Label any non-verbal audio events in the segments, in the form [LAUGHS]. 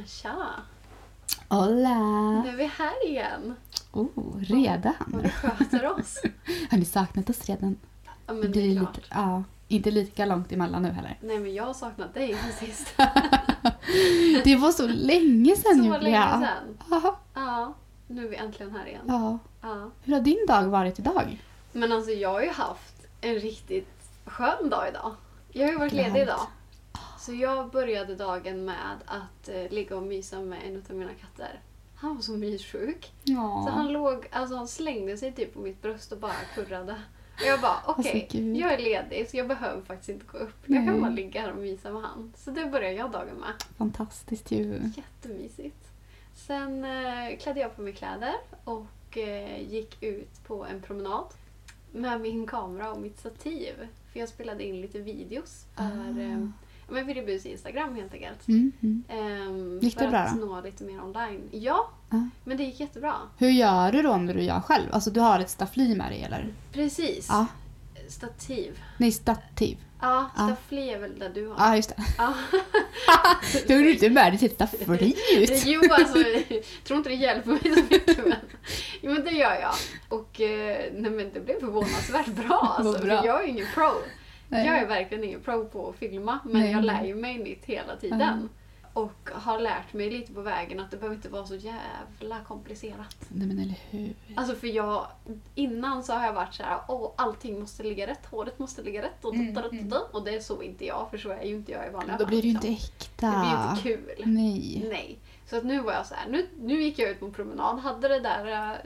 Men tja! Hola! Nu är vi här igen. Oh, redan? vi sköter oss. [LAUGHS] Har ni saknat oss redan? Ja, Det men det är klart. lite, ja, inte lika långt emellan nu heller. Nej, men jag har saknat dig sen sist. [LAUGHS] Det var så länge sedan Så Julia. länge sedan. Ja, Ja, nu är vi äntligen här igen. ja. Ja. Hur har din dag varit idag? Men alltså, jag har ju haft en riktigt skön dag idag. Jag har ju varit Glad. ledig idag. Så jag började dagen med att eh, ligga och mysa med en av mina katter. Han var så myssjuk. Ja. Så han låg, alltså han slängde sig typ på mitt bröst och bara kurrade. Och jag bara, okej, Alltså, gud. jag är ledig så jag behöver faktiskt inte gå upp. Jag kan bara ligga här och mysa med han. Så det började jag dagen med. Fantastiskt ju. Jättemysigt. Sen eh, klädde jag på mig kläder och eh, gick ut på en promenad med min kamera och mitt stativ. För jag spelade in lite videos för Ah. Men Viribus Instagram helt enkelt. Mm, mm. Ehm, Gick det för bra att då? nå lite mer online. Ja, Ja. men det gick jättebra. Hur gör du då när du gör själv? Alltså du har ett staffli med dig eller? Precis. Ja. Stativ. Nej, stativ. Ja, Ja. staffli är väl det du har. Ja, just det. Ja. [LAUGHS] Du har inte med dig till staffli ut. [LAUGHS] Jo, alltså, jag tror inte det hjälper mig så mycket. Men, jo, men det gör jag. Och eh, nej, men det blev förvånansvärt bra. [LAUGHS] Alltså, bra. För jag är ingen pro. Nej. Jag är verkligen ingen pro på att filma, men Nej, jag lär ju mig nytt hela tiden. Ja. Och har lärt mig lite på vägen att det behöver inte vara så jävla komplicerat. Nej men eller hur. Alltså för jag, innan så har jag varit så här, åh allting måste ligga rätt, håret måste ligga rätt och, Mm, da. och det är så inte jag, för så är ju inte jag i vanliga Då blir det ju fall, inte liksom. äkta. Det blir ju inte kul. Nej. Nej. Så att nu var jag så här, nu, nu gick jag ut på en promenad, hade det där äh,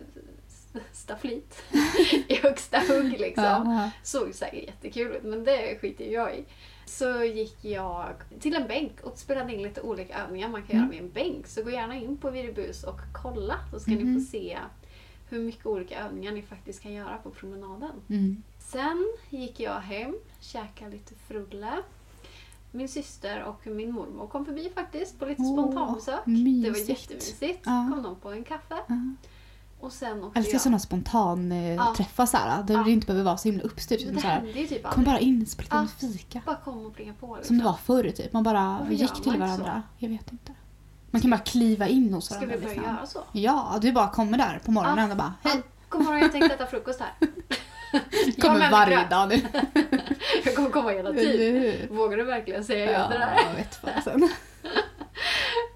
stafflit [LAUGHS] i högsta hugg liksom. Ja. Såg säkert jättekul ut, men det skiter jag i. Så gick jag till en bänk och spelade in lite olika övningar man kan Mm. göra med en bänk. Så gå gärna in på Viribus och kolla så ska ni Mhm. få se hur mycket olika övningar ni faktiskt kan göra på promenaden. Mm. Sen gick jag hem, käkade lite frulle. Min syster och min mormor kom förbi faktiskt på lite Åh, spontanbesök. det var mysigt. jättemysigt. Ja. Kom de på en kaffe. Ja. Och sen åkte Älskar jag. sådana spontan eh, Ja. träffar så här, där Ja. det inte behöver vara så himla uppstyrt. Utan det så här, hände ju typ kom aldrig. bara in, spela en Ja. fika. Bara kom och plinga på. Liksom. Som det var förr typ. Man bara Varför gick gör till man inte varandra. Jag vet inte. Man kan bara kliva in hos Ska varandra. vi börja liksom. göra så? Ja, du bara kommer där på morgonen och bara hej. God morgon, jag tänkte äta frukost här. [LAUGHS] Jag Kommer med varje dag nu. [LAUGHS] Jag kommer komma hela tiden. Eller hur? Vågar du verkligen säga ja till det Ja, jag vet fasen. [LAUGHS]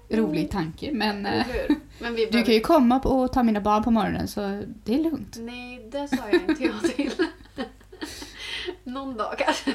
Rolig tanke men eh? Men vi [LAUGHS] du kan ju komma och ta mina barn på morgonen så det är lugnt. Nej, det sa jag inte ja till. [LAUGHS] Någon dag kanske.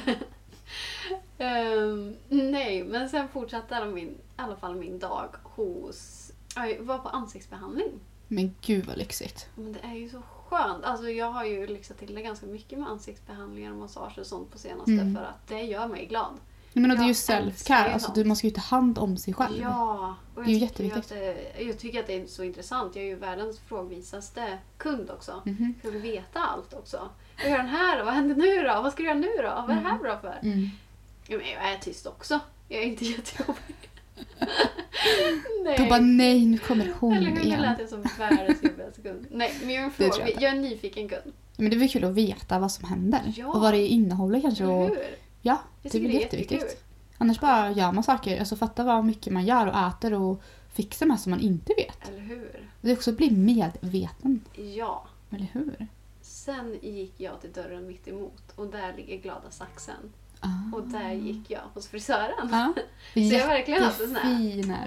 Ehm, nej, men sen fortsatte min, i alla fall min dag hos... Jag var på ansiktsbehandling. Men gud vad lyxigt. Men det är ju så skönt. Alltså jag har ju lyxat till det ganska mycket med ansiktsbehandlingar och massage och sånt på senaste Mm. för att det gör mig glad. Men och det är ju self-care, alltså du måste ju ta hand om sig själv. Ja, Det är ju tycker jätteviktigt. Att det, jag tycker att det är så intressant. Jag är ju världens frågvisaste kund också. Mhm. Jag vill veta allt också. Vad gör den här? Vad händer nu då? Vad ska du göra nu då? Vad är det här bra för? Mm. Ja, men jag är tyst också. Jag är inte [LAUGHS] jättejobbig. nej. Då bara nej, nu kommer hon Eller hur? Igen. lät jag som världens jobbigaste kund. [LAUGHS] Nej, men jag är fråga, jag jag är en nyfiken kund. Men det är väl kul att veta vad som händer. Ja. Och vad det innehåller kanske. Eller Och, ja, Jag det är tycker det är jätteviktigt. jättekul. Annars bara gör man saker. Alltså fatta vad mycket man gör och äter och fixar med som man inte vet. Eller hur? Det är också att bli medveten. Ja. Eller hur? Sen gick jag till dörren mitt emot och där ligger glada saxen. Ah. Och där gick jag hos frisören. Ja. [LAUGHS] Så jag har verkligen haft en sån här-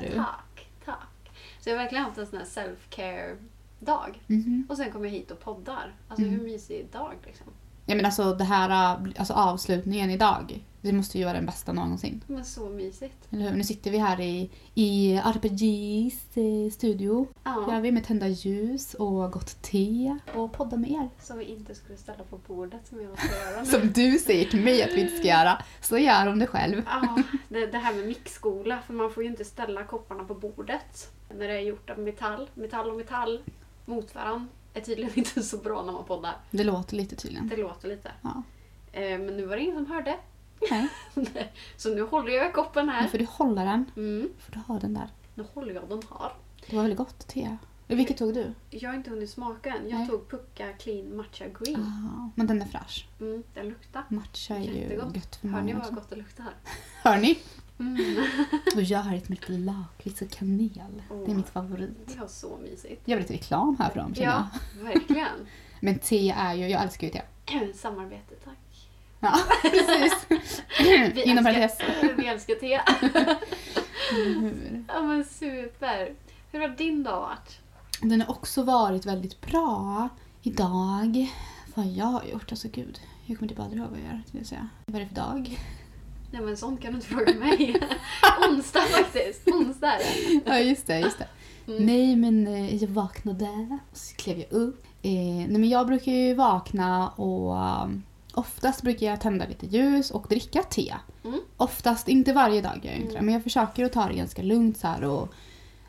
är du. Tack, tack. Så jag har verkligen haft en sån här self-care dag. Mhm. Och sen kom jag hit och poddar. Alltså Mm. hur mysig dag liksom. Ja, men alltså det här, äh, alltså avslutningen idag. Det måste ju vara den bästa någonsin. Men så mysigt. Eller hur? Nu sitter vi här i, i RPGs eh, studio. Ja. Gör vi med tända ljus och gott te och poddar med er. Som vi inte skulle ställa på bordet som jag ska göra nu. [LAUGHS] Som du säger till mig att vi inte ska göra, så gör de det själv. Ja, det, det här med mixskola, för man får ju inte ställa kopparna på bordet när det är gjort av metall. Metall och metall mot varandra är tydligen [LAUGHS] inte så bra när man poddar. Det låter lite tydligen. Det låter lite. Ja. Eh, Men nu var det ingen som hörde. Nej, [LAUGHS] Så nu håller jag i koppen nu här. får du hålla den. Mm. får du ha den där. Nu håller jag den här. Det var väldigt gott te. Vilket tog du? Jag har inte hunnit smaka än. Jag Nej. tog Pucka Clean Matcha Green. Ah, men den är fräsch. Mm, den luktar. Matcha är ju gött för Hör ni vad gott det luktar? [LAUGHS] Hör ni? Mm. [LAUGHS] Och gör det med lite lakrits och kanel. Det är mitt favorit. Det var så mysigt. Jag vill lite reklam här för dem Ja, jag. verkligen. Men te är ju, jag älskar ju te. [CLEARS THROAT] Samarbete, tack. Ja, [LAUGHS] precis. Vi Inom parentes. [LAUGHS] vi älskar te. Ja men super. Hur har din dag varit? Den har också varit väldigt bra. Idag, vad jag har gjort, alltså gud. Jag kommer typ aldrig ihåg vad jag gör, vill jag säga. Vad är det för dag? Nej men sånt kan du inte fråga mig. [LAUGHS] Onsdag faktiskt. Onsdag är det. Ja, just det, just det. Mm. Nej, men eh, jag vaknade och så klev jag upp. Eh, nej, men jag brukar ju vakna och um, oftast brukar jag tända lite ljus och dricka te. Mm. Oftast, inte varje dag gör jag inte det, Mm. men jag försöker att ta det ganska lugnt så här och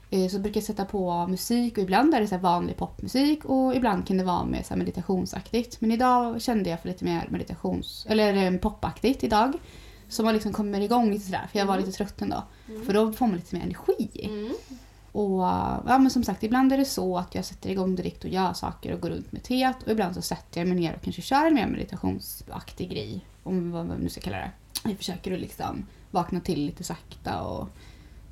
eh, så brukar jag sätta på musik och ibland är det så vanlig popmusik och ibland kan det vara mer så meditationsaktigt. Men idag kände jag för lite mer meditations eller eh, popaktigt idag. Så man liksom kommer igång lite sådär för jag var Mm. lite trött dag. Mm. För då får man lite mer energi. Mm. Och ja, men som sagt, ibland är det så att jag sätter igång direkt och gör saker och går runt med teet. Och ibland så sätter jag mig ner och kanske kör en mer meditationsaktig grej. Om vad man nu ska kalla det. Jag försöker att liksom vakna till lite sakta och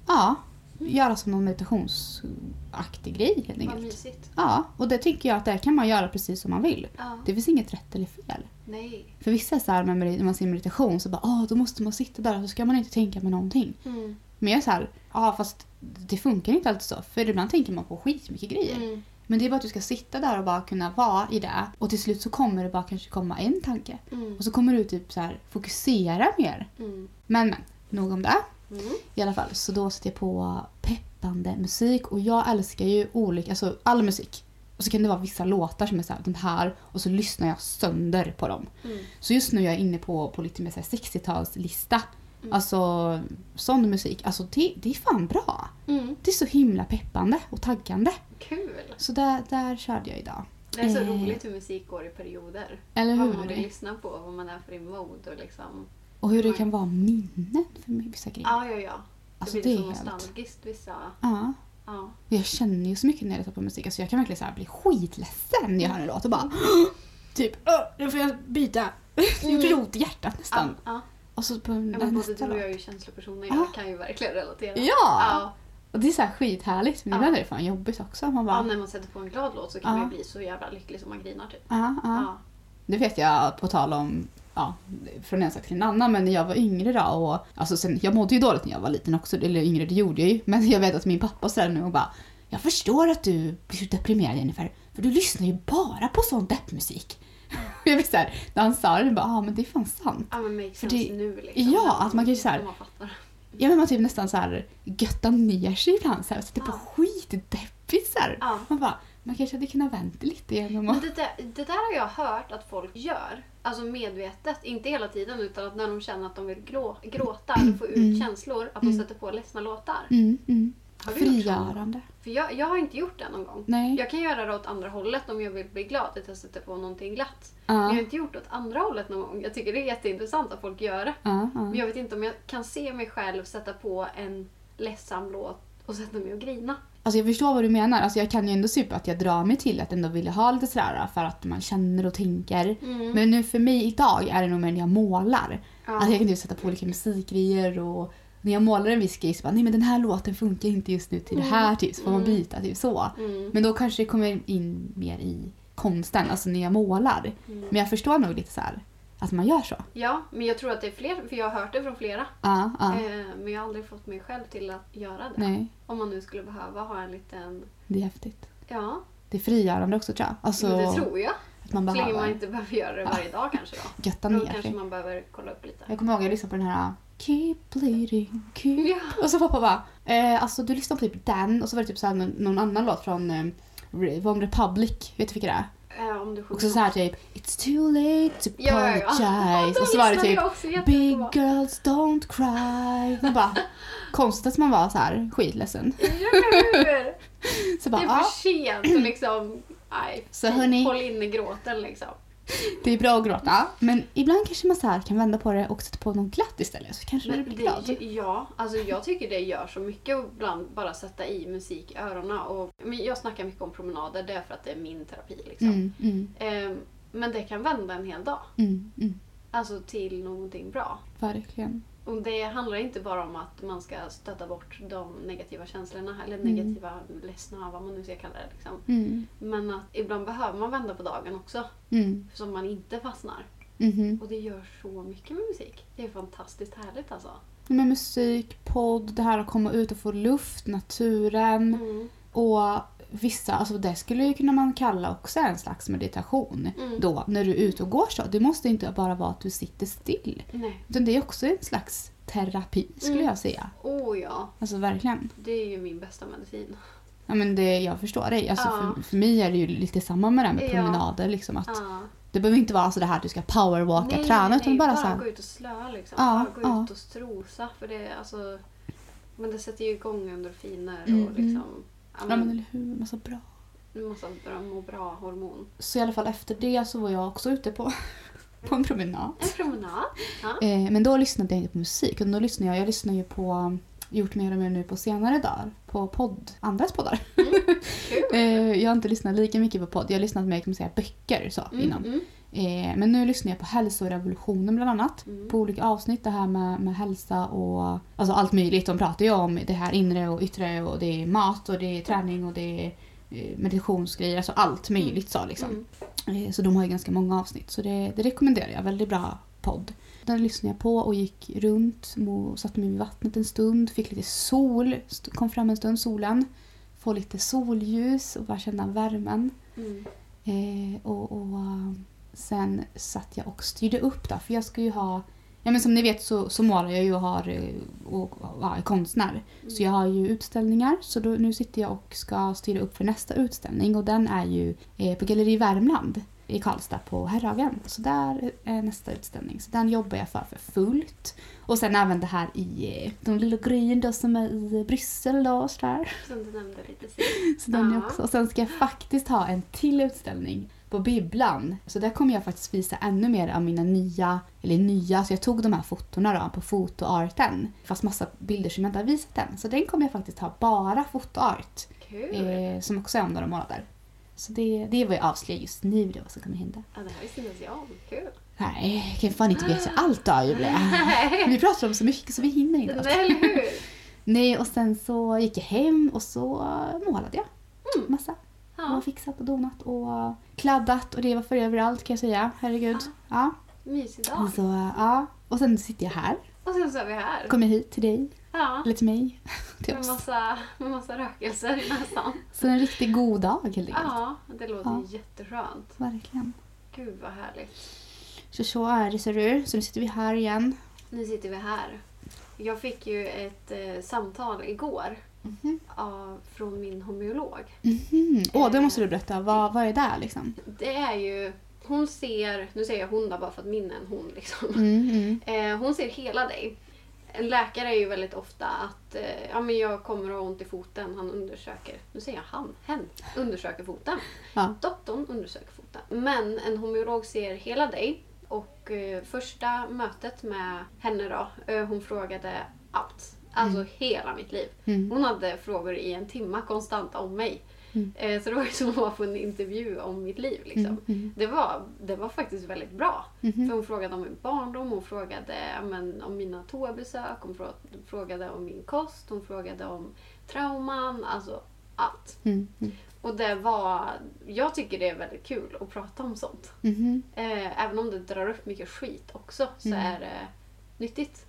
ja, göra som någon meditationsaktig grej helt Vad enkelt. mysigt. Ja, och det tycker jag att det kan man göra precis som man vill. Ja. Det finns inget rätt eller fel. Nej. För vissa är så här, när man ser meditation så bara åh, då måste man sitta där och så ska man inte tänka med någonting. Mm. Men jag är så här, ja fast det funkar inte alltid så. För ibland tänker man på skitmycket grejer. Mm. Men det är bara att du ska sitta där och bara kunna vara i det. Och till slut så kommer det bara kanske komma en tanke. Mm. Och så kommer du typ så här fokusera mer. Mm. Men men, nog om det. Mm. I alla fall, så då sätter jag på peppande musik. Och jag älskar ju olika, alltså all musik. Och så kan det vara vissa låtar som är så här, den här. Och så lyssnar jag sönder på dem. Mm. Så just nu är jag inne på, på lite mer så här 60-talslista. Mm. Alltså sån musik, alltså det, det är fan bra. Mm. Det är så himla peppande och taggande. Kul. Så där, där körde jag idag. Det är så Eh. roligt hur musik går i perioder. Eller Vad man vill hur? lyssna på, vad man är för i mode och liksom. Och hur det kan vara minnen för vissa grejer. Ja, ja, ja. Det Alltså blir det så helt... nostalgiskt vissa. Ja. Ja. Jag känner ju så mycket när jag lyssnar på musik. Alltså jag kan verkligen så bli skitledsen när jag hör en låt och bara [GASPS] typ "Åh, nu får jag byta. [LAUGHS] Jag får ont i hjärtat Ja, nästan. ja. Och så på ja men både du och jag är ju känslopersoner. Ja. Jag kan ju verkligen relatera. Ja! Ja. Och det är så här skithärligt men Ja. ibland är det fan jobbigt också. Man ja, bara, när man sätter på en glad låt så kan Ja. man ju bli så jävla lycklig som man grinar typ. ja, ja. Ja. Det vet jag på tal om, ja, från en sak till en annan, men när jag var yngre då och alltså sen, jag mådde ju dåligt när jag var liten också, eller yngre det gjorde jag ju, men jag vet att min pappa säger nu och bara jag förstår att du blir deprimerad Jennifer, för du lyssnar ju bara på sån deppmusik. [LAUGHS] jag vet såhär, när han sa det, bara, ah, men det är fan sant. Ja men makes sense det- nu liksom. ja, att man kan ju så här- Om Man fattar. Ja men man typ nästan så här göttar ner sig ibland så här, sätter på Ja. skitdeppigt så här. Ja. Man bara, man kanske hade kunnat vänta lite genom Men att... det där, det där har jag hört att folk gör. Alltså medvetet, inte hela tiden utan att när de känner att de vill grå, gråta eller få ut Mm. känslor, att de Mm. sätter på ledsna låtar. Mm, mm. Har du? Frigörande. För jag, jag har inte gjort det någon gång. Nej. Jag kan göra det åt andra hållet om jag vill bli glad, att jag sätter på någonting glatt. Ja, Men jag har inte gjort det åt andra hållet någon gång. Jag tycker det är jätteintressant att folk gör det. ja, ja. Men jag vet inte om jag kan se mig själv sätta på en ledsam låt och sätta mig och grina. Alltså jag förstår vad du menar. Alltså jag kan ju ändå supa att jag drar mig till att ändå vilja ha lite sådär för att man känner och tänker. Mm. Men nu för mig idag är det nog mer när jag målar. Ja. Alltså jag kan typ sätta på olika musikgrejer och när jag målar en viss grej så bara nej men den här låten funkar inte just nu till det här typ så får man Mm. byta typ så. Mm. Men då kanske det kommer in mer i konsten, alltså när jag målar. Mm. Men jag förstår nog lite så här att man gör så. Ja, men jag tror att det är fler, för jag har hört det från flera. Ja, ja. Eh, men jag har aldrig fått mig själv till att göra det. Nej, Om man nu skulle behöva ha en liten... det är häftigt. Ja, Det är frigörande också tror jag. Alltså men det tror jag. att man Så länge man behöver inte behöver göra det varje dag kanske då. götta Då ner kanske sig. man behöver kolla upp lite. Jag kommer ihåg att jag lyssnade på den här Keep bleeding, keep... Ja. Och så pappa bara, eh, alltså du lyssnar på typ den och så var det typ så här någon, någon annan låt från eh, One Republic, vet du vilka det är? Eh, om du Också så här typ It's too late to Ja, ja, ja. apologize. Då och så var det typ Big girls don't cry. Man bara, konstigt att man var så här skitledsen. [LAUGHS] Så Det bara, är ja, för sent och liksom... Nej, Så hörni- håll inne gråten liksom. Det är bra att gråta. Men ibland kanske man så här kan vända på det och sätta på något glatt istället. Så kanske Men blir glad. det, ja, alltså jag tycker det gör så mycket att ibland bara sätta i musik i öronen. Och, men jag snackar mycket om promenader, det är för att det är min terapi. Liksom. Mm, mm, Ehm, men det kan vända en hel dag. mm, mm. Alltså till någonting bra. Verkligen. Och det handlar inte bara om att man ska stöta bort de negativa känslorna eller Mm. negativa ledsna, vad man nu ska kalla det. Liksom. Mm. Men att ibland behöver man vända på dagen också Mm. så man inte fastnar. Mhm. Och det gör så mycket med musik. Det är fantastiskt härligt alltså. Med musik, podd, det här att komma ut och få luft, naturen. Mm. Och vissa, alltså det skulle ju kunna man kalla också en slags meditation. Mm. Då, när du är ute och går så. Det måste inte bara vara att du sitter still. Nej. Utan det är också en slags terapi skulle Mm. jag säga. Oh ja, Alltså verkligen. det är ju min bästa medicin. Ja, men det, jag förstår dig. Alltså, Ja. för, för mig är det ju lite samma med det här med Ja. promenader. Liksom, att Ja. Det behöver inte vara så det här att du ska powerwalka, Nej, träna. nej, utan nej, bara, bara så här, gå ut och slöa liksom. Ja, bara gå ja. ut och strosa. För det, alltså, men det sätter ju igång endorfiner Mm, och liksom... Ja, Ja men, eller hur, massa bra. massa bra, må bra-hormon. Så i alla fall efter det så var jag också ute på, [LAUGHS] på en promenad. En promenad. Ja. Eh, men då lyssnade jag inte på musik. utan Då lyssnade jag, jag lyssnar ju på, gjort mer och mer nu på senare dagar, på podd, andras poddar. Kul. [LAUGHS] Eh, jag har inte lyssnat lika mycket på podd, jag har lyssnat mer kan man säga, böcker så, Mm, innan. mm, Eh, men nu lyssnar jag på hälsorevolutionen bland annat. mm. På olika avsnitt det här med, med hälsa och alltså allt möjligt. De pratar ju om det här inre och yttre och det är mat och det är träning och det är eh, meditationsgrejer. Alltså allt möjligt så liksom. Mm. Eh, Så de har ju ganska många avsnitt. Så det, det rekommenderar jag. Väldigt bra podd. Den lyssnade jag på och gick runt. mo- Satte mig vid vattnet en stund. Fick lite sol. Kom fram en stund solen. Få lite solljus och bara känna värmen. Mm. Eh, och, och sen satt jag och styrde upp då. För jag ska ju ha... Ja men som ni vet så, så målar jag ju och har eh, och, ja, är konstnär. Så jag har ju utställningar. Så då, nu sitter jag och ska styra upp för nästa utställning. Och den är ju eh, på Galleri Värmland i Karlstad på Herrhagen. Så där är nästa utställning. Så den jobbar jag för för fullt. Och sen även det här i eh, de lilla grejen då som är i Bryssel då och sådär. Som du nämnde lite [LAUGHS] sist. Så den Ja. också. Och sen ska jag faktiskt ha en till utställning på Bibblan. Så där kommer jag faktiskt visa ännu mer av mina nya, eller nya, så jag tog de här fotona då på fotoarten. Fast massa bilder som jag inte har visat än. Så den kommer jag faktiskt ha bara fotoart. Kul. Eh, som också är om några månader. Så det, det vad jag avslöjar just nu då, vad som kommer hända. Ja, det här visste inte ens jag om. Kul. Nej, jag kan fan inte veta allt då Julia. Vi pratar om så mycket så vi hinner inte. Hur? Nej, och sen så gick jag hem och så målade jag. Mm. Massa. Ja, Och fixat och donat och kladdat och det var för överallt kan jag säga. Herregud. Ja. mysig dag. Så, ja. Och sen sitter jag här. Och sen så är vi här. Kommer hit till dig. Ja. Eller till mig. [LAUGHS] Till Med oss. massa, med massa rökelser i näsan. Så en riktigt god dag helt enkelt. Ja, det låter Ja. jätteskönt. Verkligen. Gud vad härligt. Så så är det ser du. Så nu sitter vi här igen. Nu sitter vi här. Jag fick ju ett eh, samtal igår Mhm. av, från min homeolog. Mhm. Åh, det måste du berätta. Vad, vad är det liksom? Det är ju, hon ser, nu säger jag hon bara för att min är en hon liksom. Mm, mm. [LAUGHS] Eh, hon ser hela dig. En läkare är ju väldigt ofta att eh, ja, men jag kommer att ha ont i foten. Han undersöker, nu säger jag han, hen, undersöker foten. Ja. Doktorn undersöker foten. Men en homeolog ser hela dig. Och eh, första mötet med henne då, eh, hon frågade allt. Alltså hela mitt liv. Mm. Hon hade frågor i en timma konstant om mig. Mm. Eh, så det var ju som att vara på en intervju om mitt liv. Liksom. Mm, mm. Det, var, det var faktiskt väldigt bra. Mhm. För hon frågade om min barndom, hon frågade men, om mina toabesök, hon frå- frågade om min kost, hon frågade om trauman, alltså allt. Mm, mm. Och det var, jag tycker det är väldigt kul att prata om sånt. Mhm. Eh, även om det drar upp mycket skit också så Mm. är det nyttigt.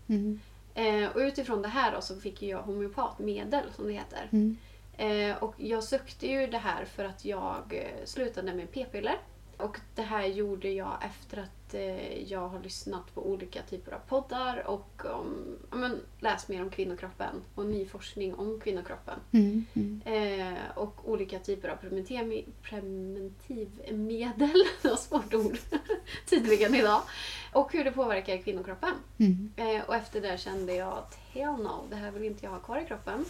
Eh, och utifrån det här då så fick jag homeopatmedel som det heter. Mm. Eh, och jag sökte ju det här för att jag eh, slutade med p-piller. Och det här gjorde jag efter att eh, jag har lyssnat på olika typer av poddar och om, ja, men, läst mer om kvinnokroppen och ny forskning om kvinnokroppen. Mm. Mm. Eh, och olika typer av preventiv- preventivmedel, [LAUGHS] det var svårt ord [LAUGHS] tydligen idag. Och hur det påverkar kvinnokroppen. Mm. Eh, och efter det kände jag att hell no, det här vill inte jag ha kvar i kroppen.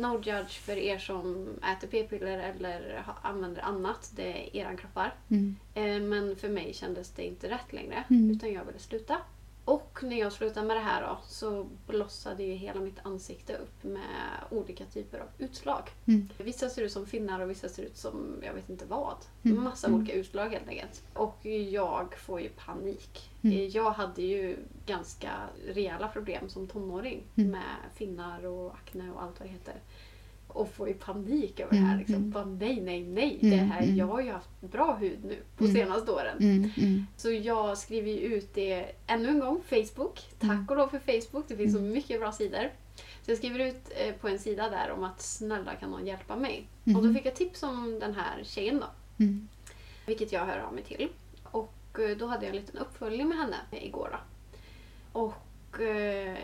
No judge för er som äter p-piller eller använder annat, det är eran kroppar. Mm. Eh, men för mig kändes det inte rätt längre, Mm. utan jag ville sluta. Och när jag slutade med det här då, så blossade ju hela mitt ansikte upp med olika typer av utslag. Mm. Vissa ser ut som finnar och vissa ser ut som jag vet inte vad. Mm. Massa Mm. olika utslag helt enkelt. Och jag får ju panik. Mm. Jag hade ju ganska rejäla problem som tonåring Mm. med finnar och akne och allt vad det heter. Och får ju panik över det här. Mm, Liksom. mm. Bara, nej, nej, nej. Det här, mm. Jag har ju haft bra hud nu på senaste åren. Så jag skriver ju ut det ännu en gång, Facebook. Tack och lov för Facebook, det finns så mycket bra sidor. Så jag skriver ut eh, på en sida där om att snälla kan någon hjälpa mig. Och då fick jag tips om den här tjejen då, vilket jag hör av mig till. Och eh, då hade jag en liten uppföljning med henne igår då. Och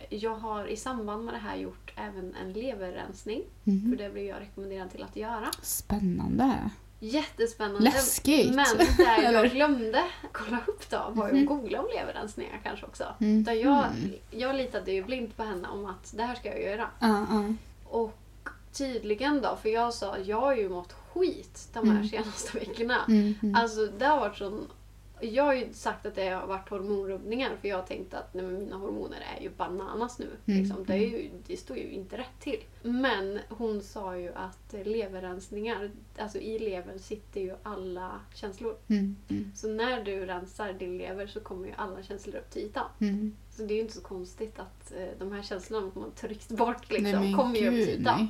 jag har i samband med det här gjort även en leverrensning. För Mm. det blev jag rekommenderad till att göra. Spännande. Jättespännande. Läskigt. Men där [LAUGHS] Eller? jag glömde kolla upp då var Mhm. att googla om leverrensningar kanske också. Mm. Jag, Mm. jag litade ju blint på henne om att det här ska jag göra. Ja, ja. Och tydligen då, för jag sa jag har ju mått skit de här Mm. senaste veckorna. Mm, mm. Alltså det har varit sån... Jag har ju sagt att det har varit hormonrubbningar för jag har tänkt att nej, mina hormoner är ju bananas nu. Mm, Liksom. Det, är ju, det står ju inte rätt till. Men hon sa ju att leverrensningar, alltså i levern sitter ju alla känslor. Mm, mm, Så när du rensar din lever så kommer ju alla känslor upp till ytan. mm. Så det är ju inte så konstigt att eh, de här känslorna man tryckt bort Nej, liksom, men kommer ju upp till ytan. nej.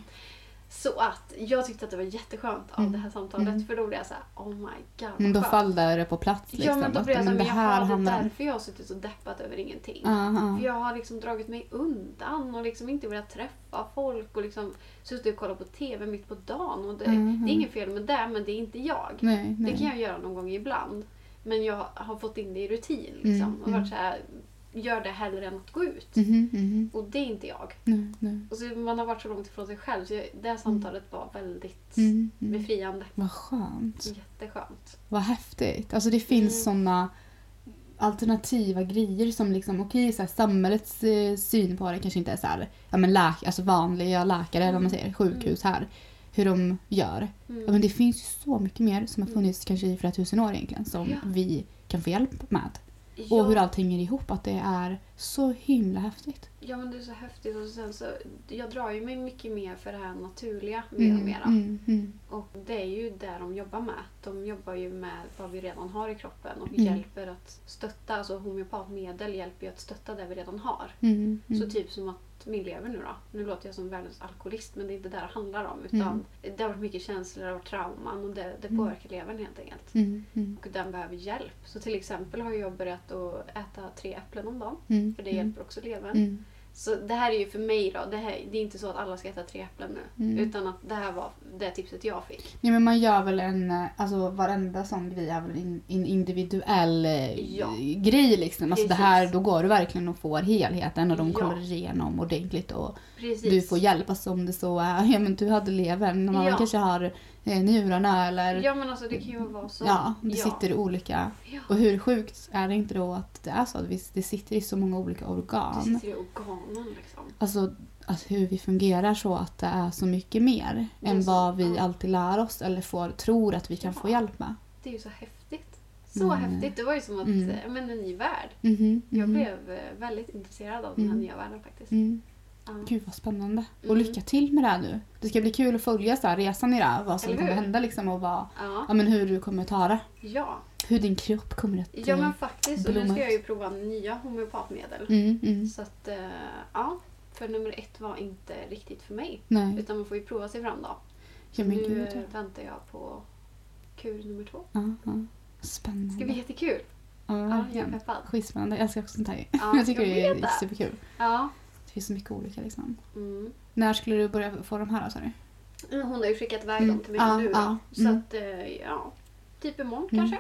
Så att jag tyckte att det var jätteskönt av Mm. det här samtalet Mm. för då blev jag såhär oh my god Men då faller det på plats liksom. Ja men då att, blev jag såhär, det här är handlar därför jag har suttit och deppat över ingenting. Ja, ja. För jag har liksom dragit mig undan och liksom inte velat träffa folk och liksom suttit och kollat på TV mitt på dagen. Och det, Mhm. det är inget fel med det men det är inte jag. Nej, nej. Det kan jag göra någon gång ibland. Men jag har fått in det i rutin liksom. Mm, och varit så här, gör det hellre än att gå ut. Mhm, mhm. Och det är inte jag. Nej, nej. Och så man har varit så långt ifrån sig själv så det här samtalet var väldigt Mm, mm. befriande. Vad skönt. Jätteskönt. Vad häftigt. Alltså det finns Mm. såna alternativa grejer som liksom, okej här, samhällets eh, syn på det kanske inte är så här, ja men läk, alltså vanliga läkare eller vad man säger, sjukhus här, hur de gör. Mm. Ja, men det finns ju så mycket mer som har Mm. funnits kanske i flera tusen år egentligen som Ja. vi kan få hjälp med. Ja. Och hur allt hänger ihop, att det är så himla häftigt. Ja men det är så häftigt och sen så jag drar ju mig mycket mer för det här naturliga mer och mera. mm, mm, Och det är ju där de jobbar med. De jobbar ju med vad vi redan har i kroppen och Mm. hjälper att stötta, alltså homeopatmedel hjälper ju att stötta det vi redan har. mm, mm. Så typ som att min lever nu då. Nu låter jag som världens alkoholist men det är inte det det handlar om. Utan Mm. det har varit mycket känslor och trauman och det, det Mm. påverkar levern helt enkelt. Mm, mm, Och den behöver hjälp. Så till exempel har jag börjat att äta tre äpplen om dagen. mm, För det mm, hjälper också levern. Så det här är ju för mig då, det, här, det är inte så att alla ska äta tre äpplen nu. Mm. Utan att det här var det tipset jag fick. Ja, men man gör väl en, eh, alltså varenda sån grej är väl en, en individuell eh, Ja. grej liksom. Alltså det här, då går du verkligen och får helheten och de Ja. kollar igenom ordentligt och Precis. du får hjälp alltså om det så är, [LAUGHS] ja men du hade levern, någon annan Ja. kanske har njurarna eller Ja men alltså det kan ju vara så. ja, det sitter i olika. Ja. Och hur sjukt är det inte då att det är så? att Det sitter i så många olika Det organ. sitter i organen liksom. Alltså, alltså hur vi fungerar så att det är så mycket mer Det är än så, vad vi ja. alltid lär oss eller får, tror att vi kan Ja. få hjälp med. Det är ju så häftigt. Så Mm. häftigt. Det var ju som att, Mm. mm. men en ny värld. Mhm, Jag mhm. blev eh, väldigt intresserad av den här Mm. nya världen faktiskt. Ja. Gud vad spännande. Och Mm. lycka till med det här nu. Det ska bli kul att följa så här, resan i det här. Vad som Eller kommer hur? hända liksom och vad, Ja. ja, men hur du kommer ta det. ja. Hur din kropp kommer att... Ja eh, men faktiskt. Och nu ska jag ju prova nya homeopatmedel. Mm, mm. Så att, eh, ja. För nummer ett var inte riktigt för mig. Nej. Utan man får ju prova sig fram då. Ja, men nu gud. eh, väntar jag på kur nummer två. Ja, ja. Det Spännande. ska bli jättekul. Ja, Ja, jag är peppad. Skitspännande. Jag älskar också sånt här. Ja, [LAUGHS] jag tycker jag det är superkul. Ja. Finns så mycket olika liksom. Mm. När skulle du börja få de här då, sa du? Hon har ju skickat iväg Mm. dem till mig Ja, nu ja. Så Mm. att, eh, ja. Typ imorgon Mm. kanske.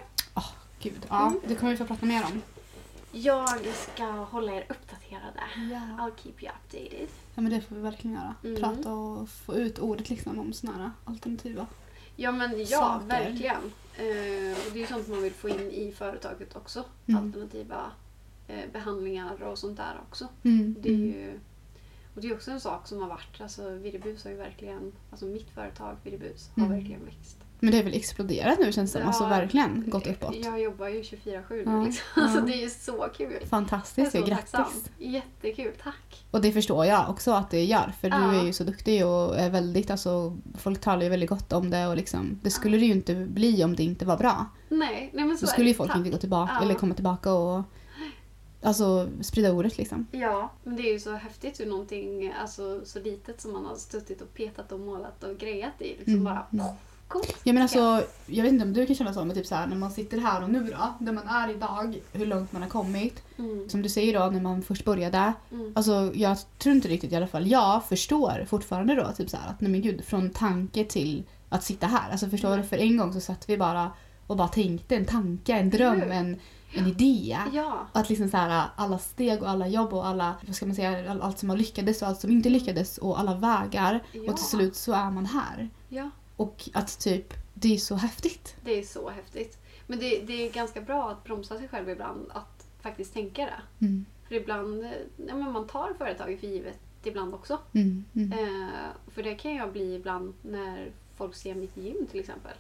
Gud. Ja, Mm. det kommer vi få prata mer om. Jag ska hålla er uppdaterade. Ja. I'll keep you updated. ja, men det får vi verkligen göra. Mm. Prata och få ut ordet liksom om såna här alternativa. Ja men ja, Saker. verkligen. Eh, och det är ju sånt man vill få in i företaget också. Mm. Alternativa behandlingar och sånt där också. Mm. Det är mm. ju och det är också en sak som har varit, alltså Viribus har ju verkligen, alltså mitt företag Viribus har Mm. verkligen växt Men det har väl exploderat nu känns det som. Alltså Ja. verkligen gått uppåt. Jag jobbar ju 24-7 Ja, nu liksom. ja. Så det är ju så kul. Fantastiskt ju, tacksam. grattis. Jättekul, tack. Och det förstår jag också att det gör för du Ja. är ju så duktig och är väldigt, alltså folk talar ju väldigt gott om det och liksom det skulle det ju inte bli om det inte var bra. Nej, nej men så Då skulle ju folk Tack. inte gå tillbaka Ja. eller komma tillbaka och alltså sprida ordet liksom. Ja, men det är ju så häftigt hur någonting alltså, så litet som man har suttit och petat och målat och grejat i liksom Mm, bara mm. coolt. Ja men alltså, jag vet inte om du kan känna så men typ så här när man sitter här och nu då, där man är idag, hur långt man har kommit. Mm, Som du säger då när man först började. mm. Alltså jag tror inte riktigt i alla fall, jag förstår fortfarande då typ så här att nej men gud, från tanke till att sitta här. Alltså förstår Mm. du? För en gång så satt vi bara och bara tänkte en tanke, en dröm, en, en idé. Ja, Att liksom så här, alla steg och alla jobb och alla, vad ska man säga, all- allt som har lyckades och allt som inte lyckades och alla vägar. ja, Och till slut så är man här. ja, Och att typ, det är så häftigt. det är så häftigt. Men det, det är ganska bra att bromsa sig själv ibland, att faktiskt tänka det. Mm. För ibland, ja, men man tar företaget för givet ibland också. Mm. Mm. Eh, för det kan jag bli ibland när folk ser mitt gym till exempel.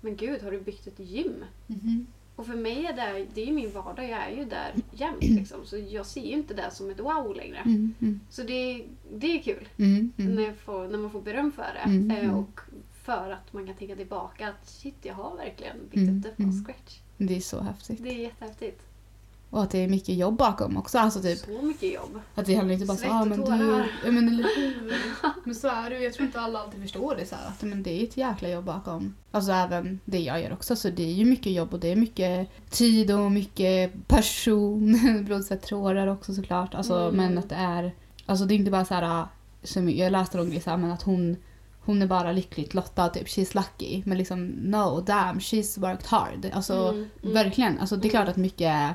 Men gud, har du byggt ett gym? Mhm. Och för mig är det, det är ju min vardag, jag är ju där jämt liksom. Så jag ser ju inte det som ett wow längre. Mm. Mm. Så det, det är kul Mm. Mm. när, får, när man får beröm för det. Mm, Eh, mm. och för att man kan tänka tillbaka att shit, jag har verkligen byggt Mm, upp det från mm. scratch. Det är så häftigt. Det är jättehäftigt. Och att det är mycket jobb bakom också. Alltså typ, Så mycket jobb. att det handlar inte bara så Svett ah, men du, ja, men, eller [LAUGHS] men så är det. Jag tror inte alla alltid förstår det så här, att men det är ett jäkla jobb bakom. Alltså även det jag gör också. Så det är ju mycket jobb och det är mycket tid och mycket passion. [LAUGHS] Blodsättrådar också såklart. Alltså, Mm. Men att det är, alltså det är inte bara så här, som jag läste någon grej så här, men att hon hon är bara lyckligt lottad, typ she's lucky. Men liksom no, damn, she's worked hard. Alltså Mm, mm. verkligen. Alltså det är klart Mm. att mycket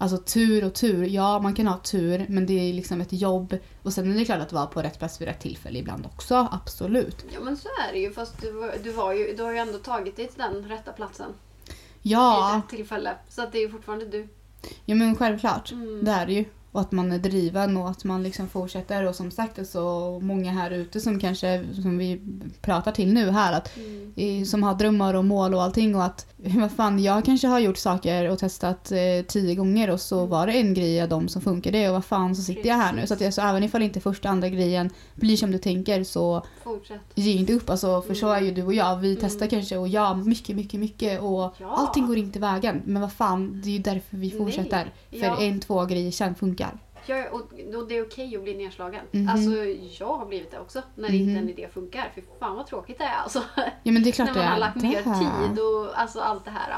Alltså tur och tur, ja man kan ha tur men det är liksom ett jobb. Och sen är det klart att vara på rätt plats vid rätt tillfälle ibland också, absolut. Ja men så är det ju. Fast du, var- du, var ju, du har ju ändå tagit dig till den rätta platsen. Vid Ja, rätt tillfälle. Så att det är ju fortfarande du. ja men självklart. Mm. Det är det ju. Och att man är driven och att man liksom fortsätter. Och som sagt det är så många här ute som kanske, som vi pratar till nu här, att Mm. som har drömmar och mål och allting och att [LAUGHS] vad fan, jag kanske har gjort saker och testat eh, tio gånger och så Mm. var det en grej av dem som funkade och vad fan så sitter jag här nu. Så, att jag, så även ifall inte första andra grejen blir som du tänker så Fortsätt. ge inte upp. Alltså, för så är ju du och jag. Vi Mm. testar kanske och ja, mycket, mycket, mycket och Ja. allting går inte vägen. Men vad fan, det är ju därför vi Nej. fortsätter. För Ja. en, två grejer sen funkar. Ja, och, och det är okej att bli nedslagen. Mhm. Alltså jag har blivit det också. När Mhm. inte en idé funkar. För fan vad tråkigt det är alltså. Ja men det är klart [LAUGHS] när det man är. har lagt det ner tid och alltså allt det här.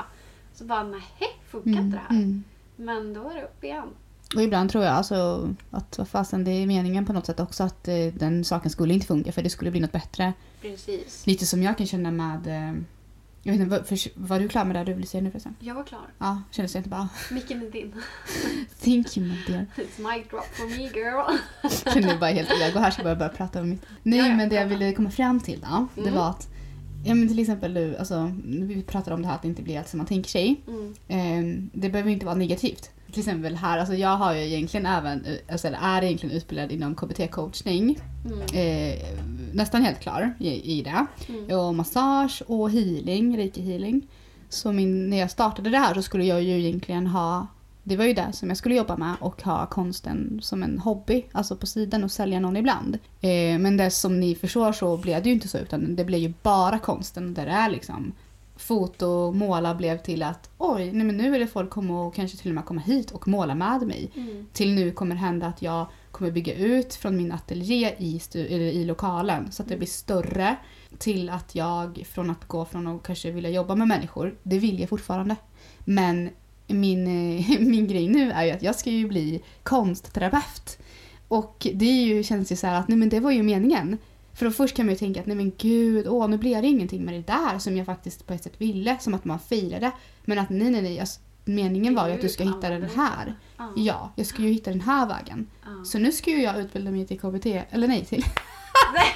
Så bara nej, funkar Mm, inte det här. mm. Men då är det upp igen. Och ibland tror jag alltså att vad fasen det är meningen på något sätt också att eh, den saken skulle inte funka för det skulle bli något bättre. Precis. Lite som jag kan känna med eh, jag vet inte, var, för, var du klar med det du ville säga nu förresten? Jag var klar. Ja, kändes det inte bara Micken är din. [LAUGHS] Thank you my dear. It's mic drop for me girl. [LAUGHS] Kände bara helt ego här ska jag börja, prata om mitt. Nej Ja, ja, men det jag ville komma fram till då, det Mm. var att Ja men till exempel du, alltså, vi pratar om det här att det inte blir allt som man tänker sig. Mm. Eh, det behöver inte vara negativt. Till exempel här, alltså jag har ju egentligen även, alltså, eller är egentligen utbildad inom KBT-coachning. Mm. Eh, nästan helt klar i, i det. Mm. Och massage och healing, reiki healing. Så min, när jag startade det här så skulle jag ju egentligen ha det var ju det som jag skulle jobba med och ha konsten som en hobby, alltså på sidan och sälja någon ibland. Eh, men det som ni förstår så blev det ju inte så utan det blev ju bara konsten där det är liksom foto och måla blev till att oj, nej men nu vill folk komma och kanske till och med komma hit och måla med mig. Mm. Till nu kommer det hända att jag kommer bygga ut från min ateljé i, i lokalen så att det blir större. Till att jag från att gå från att kanske vilja jobba med människor, det vill jag fortfarande. Men min, [LAUGHS] min grej nu är ju att jag ska ju bli konstterapeut. Och det är ju, känns ju så här att nej men det var ju meningen. För då först kan man ju tänka att nej men gud, åh nu blir det ingenting med det där som jag faktiskt på ett sätt ville, som att man failade. Men att nej nej nej, alltså, meningen var ju att du ska hitta den här. Ja. Ja, jag ska ju hitta den här vägen. Ja. Så nu ska ju jag utbilda mig till KBT, eller nej till. [LAUGHS]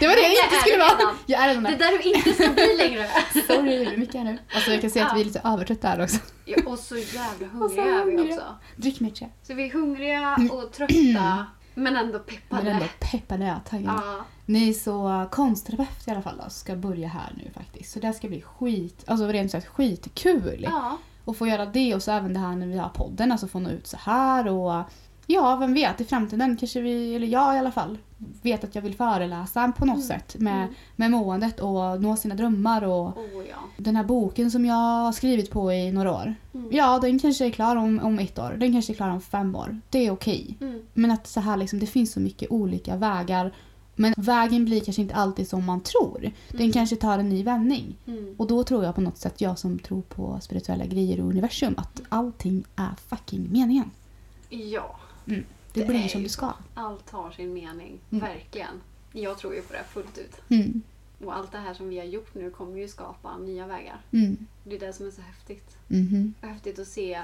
Det var det jag det inte är skulle vara. Jag är redan Det där. där du inte ska bli längre. [LAUGHS] Sorry, blir mycket här nu. Alltså jag kan se att vi är lite övertrötta här också. Ja, och så jävla hungriga är vi också. Drick mer te. Så vi är hungriga och [CLEARS THROAT] trötta. Men ändå peppade. Men ändå peppade jag taggad. Ja. Ni så konstterapeut i alla fall då, ska börja här nu faktiskt. Så det ska bli skit, alltså rent sagt skitkul. ja. Och få göra det och så även det här när vi har podden, alltså få nå ut så här och ja, vem vet, i framtiden kanske vi, eller jag i alla fall, vet att jag vill föreläsa på något Mm. sätt med, Mm. med måendet och nå sina drömmar och Oh, ja. den här boken som jag har skrivit på i några år. Mm. Ja, den kanske är klar om, om ett år, den kanske är klar om fem år. Det är okej. Mm. Men att så här liksom, det finns så mycket olika vägar. Men vägen blir kanske inte alltid som man tror. Den Mm. kanske tar en ny vändning. Mm. Och då tror jag på något sätt, jag som tror på spirituella grejer och universum, att allting är fucking meningen. Ja. Det, Det blir som det ska. Allt har sin mening. Mm. Verkligen. Jag tror ju på det fullt ut. Mm. Och allt det här som vi har gjort nu kommer ju skapa nya vägar. Mm. Det är det som är så häftigt. Och häftigt att se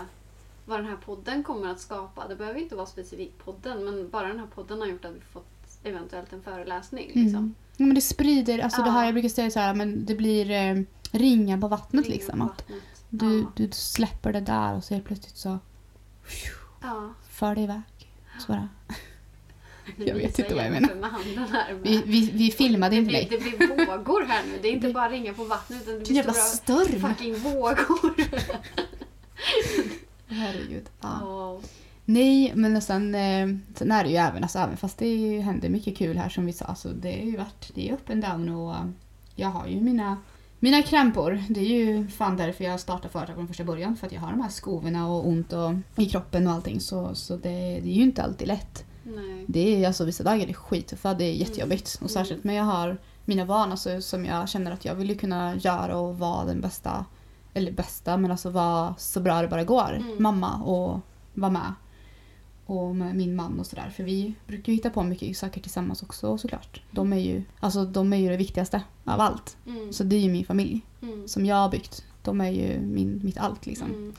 vad den här podden kommer att skapa. Det behöver inte vara specifikt podden, men bara den här podden har gjort att vi fått eventuellt en föreläsning. Liksom. Mm. Ja, men det sprider, alltså det Ja. här jag brukar säga så här, men det blir eh, ringar på vattnet Ringar liksom. på Att vattnet. du, Ja. du släpper det där och så helt plötsligt så Ja. för det iväg. Så bara. [LAUGHS] Jag vet inte vad jag här. Vi, vi, vi filmade det, inte dig. det blir vågor här nu. Det är inte bara ringar på vattnet utan det blir jävla stora storm! fucking vågor. [LAUGHS] Herregud. Ja. Ja. Nej, men sen, eh, sen är det ju även, alltså, även fast det ju händer mycket kul här som vi sa, så det är ju varit, det är upp and down och eh, jag har ju mina, mina krämpor. Det är ju fan därför jag startade företag från första början, för att jag har de här skovorna och ont och, i kroppen och allting så, så det, det är ju inte alltid lätt. Nej. Det är alltså vissa dagar är det skittuffa, det är jättejobbigt. Mm. Och särskilt när jag har mina barn alltså, som jag känner att jag vill ju kunna göra och vara den bästa, eller bästa, men alltså vara så bra det bara går. Mm. Mamma och vara med. Och med min man och sådär. För vi brukar ju hitta på mycket saker tillsammans också såklart. De är ju, alltså, de är ju det viktigaste av allt. Mm. Så det är ju min familj Mm. som jag har byggt. De är ju min, mitt allt liksom. Mm.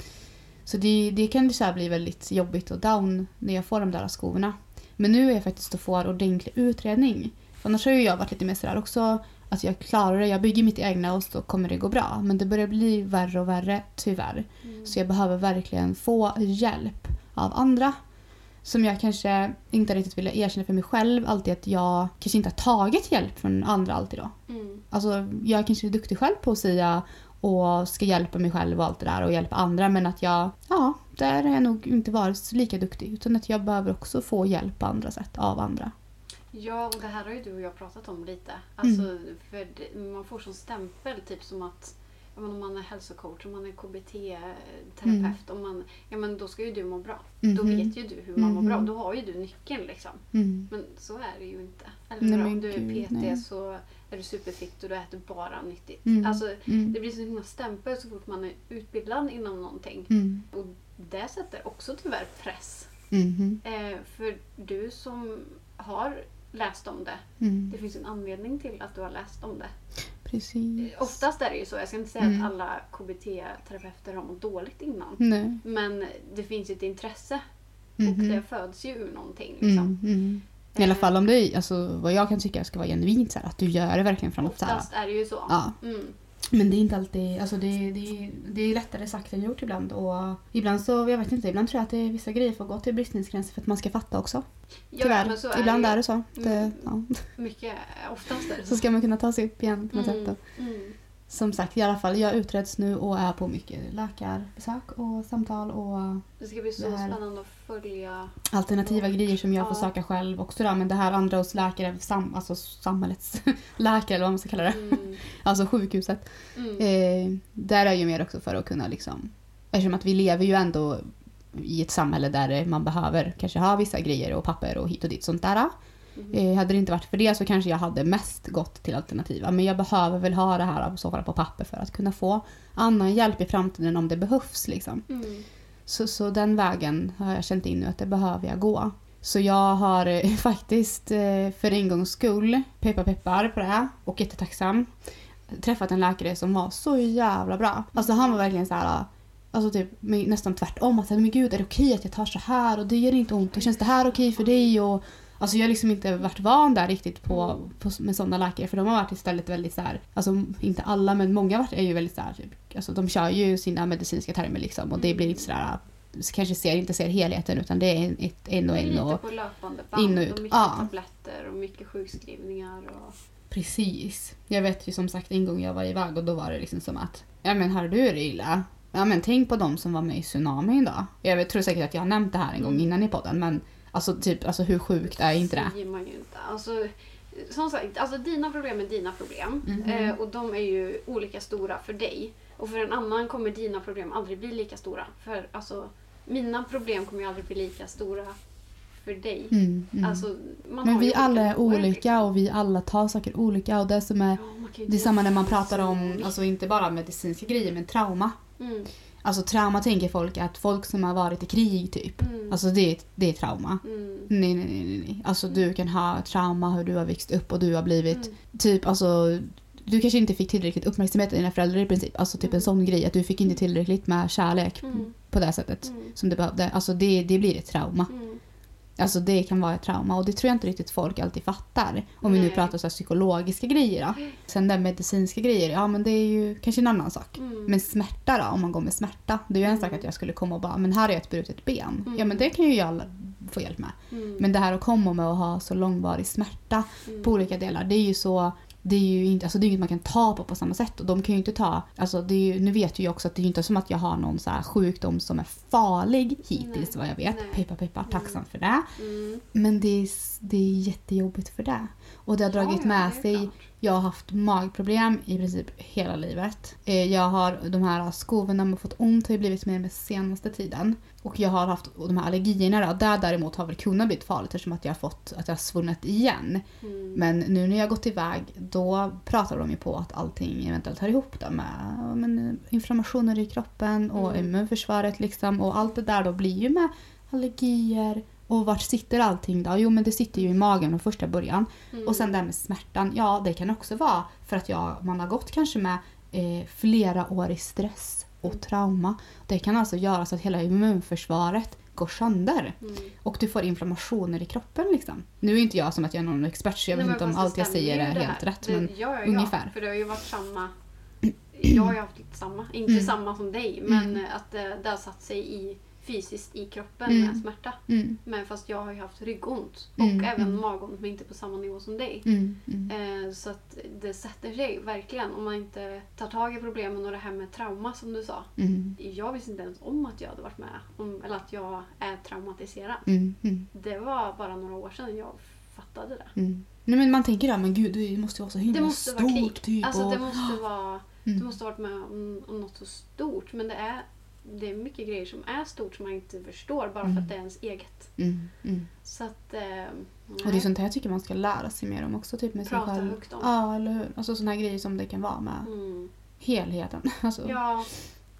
Så det, det kan så bli väldigt jobbigt och down när jag får de där skovorna. Men nu är jag faktiskt och får ordentlig utredning. För annars har ju jag varit lite mer sådär också att jag klarar det, jag bygger mitt egna och så kommer det gå bra. Men det börjar bli värre och värre tyvärr. Mm. Så jag behöver verkligen få hjälp av andra. Som jag kanske inte riktigt vill erkänna för mig själv alltid att jag kanske inte har tagit hjälp från andra alltid då. Mm. Alltså, jag kanske är duktig själv på att säga och ska hjälpa mig själv och allt det där och hjälpa andra men att jag, ja, där har jag nog inte varit lika duktig utan att jag behöver också få hjälp på andra sätt av andra. Ja, och det här har ju du och jag pratat om lite. Alltså, Mm. för man får sån stämpel, typ som att men om man är hälsocoach, om man är KBT-terapeut, om man, ja, men då ska ju du må bra. Då Mhm. vet ju du hur man mår bra. Mhm. Då har ju du nyckeln liksom. Mm. Men så är det ju inte. Eller Nej, om du är PT nej. så är du superfitt och du äter bara nyttigt. Mm. Alltså, Mm. det blir så himla stämpel så fort man är utbildad inom någonting. Mm. Och det sätter också tyvärr press. Mhm. Eh, för du som har läst om det, Mm. det finns en anledning till att du har läst om det. Precis. Oftast är det ju så, jag ska inte säga Mm. att alla KBT-terapeuter har mått dåligt innan. Nej. Men det finns ju ett intresse Mhm. och det föds ju ur någonting. Liksom. Mm. Mm. I alla Eh, fall om det alltså, vad jag kan tycka ska vara genuint så här, att du gör det verkligen från här, Oftast är det ju så. Ja. Mm. Men det är inte alltid, alltså det, det, det är lättare sagt än gjort ibland. Och ibland så, jag vet inte, ibland tror jag att det är vissa grejer får gå till bristningsgränser för att man ska fatta också. Ja, Tyvärr. så är ibland ju. är det så. Det, Mm. ja. Mycket, oftast är det Så ska man kunna ta sig upp igen på något Mm. sätt. Mm. Som sagt, i alla fall, jag utreds nu och är på mycket läkarbesök och samtal och Det ska bli så spännande att följa. alternativa Ja. grejer som jag får söka själv också. Då. Men det här andra hos läkare, sam, alltså samhällets [LAUGHS] läkare eller vad man ska kalla det. Mm. [LAUGHS] Alltså sjukhuset. Mm. Eh, där är ju mer också för att kunna liksom... Eftersom att vi lever ju ändå i ett samhälle där man behöver kanske ha vissa grejer och papper och hit och dit sånt där. Mhm. Eh, hade det inte varit för det så kanske jag hade mest gått till alternativa. Men jag behöver väl ha det här i så fall på papper för att kunna få annan hjälp i framtiden om det behövs. Liksom. Mm. Så, så den vägen har jag känt in nu att det behöver jag gå. Så jag har eh, [LAUGHS] faktiskt eh, för en gångs skull, peppar peppar på det här och jättetacksam, träffat en läkare som var så jävla bra. Alltså han var verkligen så här. Alltså typ nästan tvärtom. Att men gud är det okej att jag tar så här och det gör inte ont och känns det här okej för dig? Och, alltså jag har liksom inte varit van där riktigt på, på, med sådana läkare för de har varit istället väldigt så här. Alltså inte alla men många har varit, är ju väldigt så här, typ, alltså de kör ju sina medicinska termer liksom och det blir inte sådär kanske ser, inte ser helheten utan det är ett, en och en. Lite Och, på löpande band in och ut. och mycket Ja. tabletter och mycket sjukskrivningar. Och... precis. Jag vet ju som sagt en gång jag var iväg och då var det liksom som att ja men har du det illa? Ja men tänk på de som var med i tsunamin då. Jag vet, tror säkert att jag har nämnt det här en gång Mm. innan i podden men alltså typ alltså hur sjukt är inte det? säger man ju inte. Alltså, som sagt, alltså dina problem är dina problem. Mhm. Eh, och de är ju olika stora för dig. Och för en annan kommer dina problem aldrig bli lika stora. För alltså, mina problem kommer ju aldrig bli lika stora för dig. Mm, mm. Alltså, men vi alla är olika och vi alla tar saker olika och det som är Ja, det är samma när man pratar om, alltså inte bara medicinska grejer men trauma. Mm, Alltså trauma tänker folk att folk som har varit i krig typ. mm, Alltså det, är- det är trauma. mm, Nej, nej, nej, nej, nej. Alltså du kan ha trauma hur du har växt upp och du har blivit mm, typ alltså du kanske inte fick tillräckligt uppmärksamhet av dina föräldrar i princip. Alltså typ en Mm. sån grej att du fick inte tillräckligt med kärlek mm, på det sättet mm, som du behövde. Alltså det, det blir ett trauma. Alltså det kan vara ett trauma och det tror jag inte riktigt folk alltid fattar. Om vi nu Nej. pratar så här psykologiska grejer då. Sen det medicinska grejer, ja men det är ju kanske en annan sak. Mm. Men smärta då, om man går med smärta. Det är ju en sak att jag skulle komma och bara, men här är ett brutet ben. Mm. Ja men det kan ju jag få hjälp med. Mm, Men det här att komma med att ha så långvarig smärta mm. på olika delar, det är ju så det är ju inte, alltså det är inget man kan ta på på samma sätt. Och de kan ju inte ta, alltså det är ju, nu vet ju jag också att det är ju inte som att jag har någon så här sjukdom som är farlig hittills Nej. vad jag vet. Nej. Peppa peppa, tacksam för det. Mm. Men det är, det är jättejobbigt för det. Och det har dragit Ja, med sig klart. Jag har haft magproblem i princip hela livet. Eh, Jag har de här skovorna med fått ont har ju blivit mer med senaste tiden. Och jag har haft de här allergierna då. Där däremot har väl kunnat blivit farligt eftersom att jag har fått att jag har svunnit igen. Mm. Men nu när jag har gått iväg då pratar de ju på att allting eventuellt hör ihop då med men, inflammationer i kroppen och Mm. immunförsvaret liksom. Och allt det där då blir ju med allergier och vart sitter allting då? Jo men det sitter ju i magen från första början. Mm. Och sen det här med smärtan, ja det kan också vara för att jag, man har gått kanske med eh, flera år i stress och trauma. Det kan alltså göra så att hela immunförsvaret går sönder. Mm. Och du får inflammationer i kroppen liksom. Nu är inte jag som att jag är någon expert så jag Nej, vet men inte om allt jag säger är helt rätt. Det, Men ja, ja, ungefär. Ja, för det har ju varit samma. [CLEARS THROAT] Jag har ju haft lite samma. Inte Mm. samma som dig, men Mm. att det, det har satt sig i fysiskt i kroppen Mm. med smärta. mm, Men fast jag har ju haft ryggont och Mm, även mm. magont men inte på samma nivå som dig. mm, mm, Eh, så att det sätter sig verkligen om man inte tar tag i problemen och det här med trauma som du sa. Jag visste inte ens om att jag hade varit med om, eller att jag är traumatiserad. Det var bara några år sedan jag fattade det. Nej men man tänker ja men gud det måste vara så himla Det måste stort vara krig. typ. Alltså och, [GASPS] det måste vara... Du måste ha varit med om, om något så stort. Men det är, det är mycket grejer som är stort som man inte förstår bara för Mm. att det är ens eget. mm, mm. Så att... Eh, Och det är sånt här jag tycker man ska lära sig mer om också. Typ med sig Prata själv. högt om. Ja, eller hur? Alltså såna här grejer som det kan vara med mm. helheten. [LAUGHS] Alltså, Ja,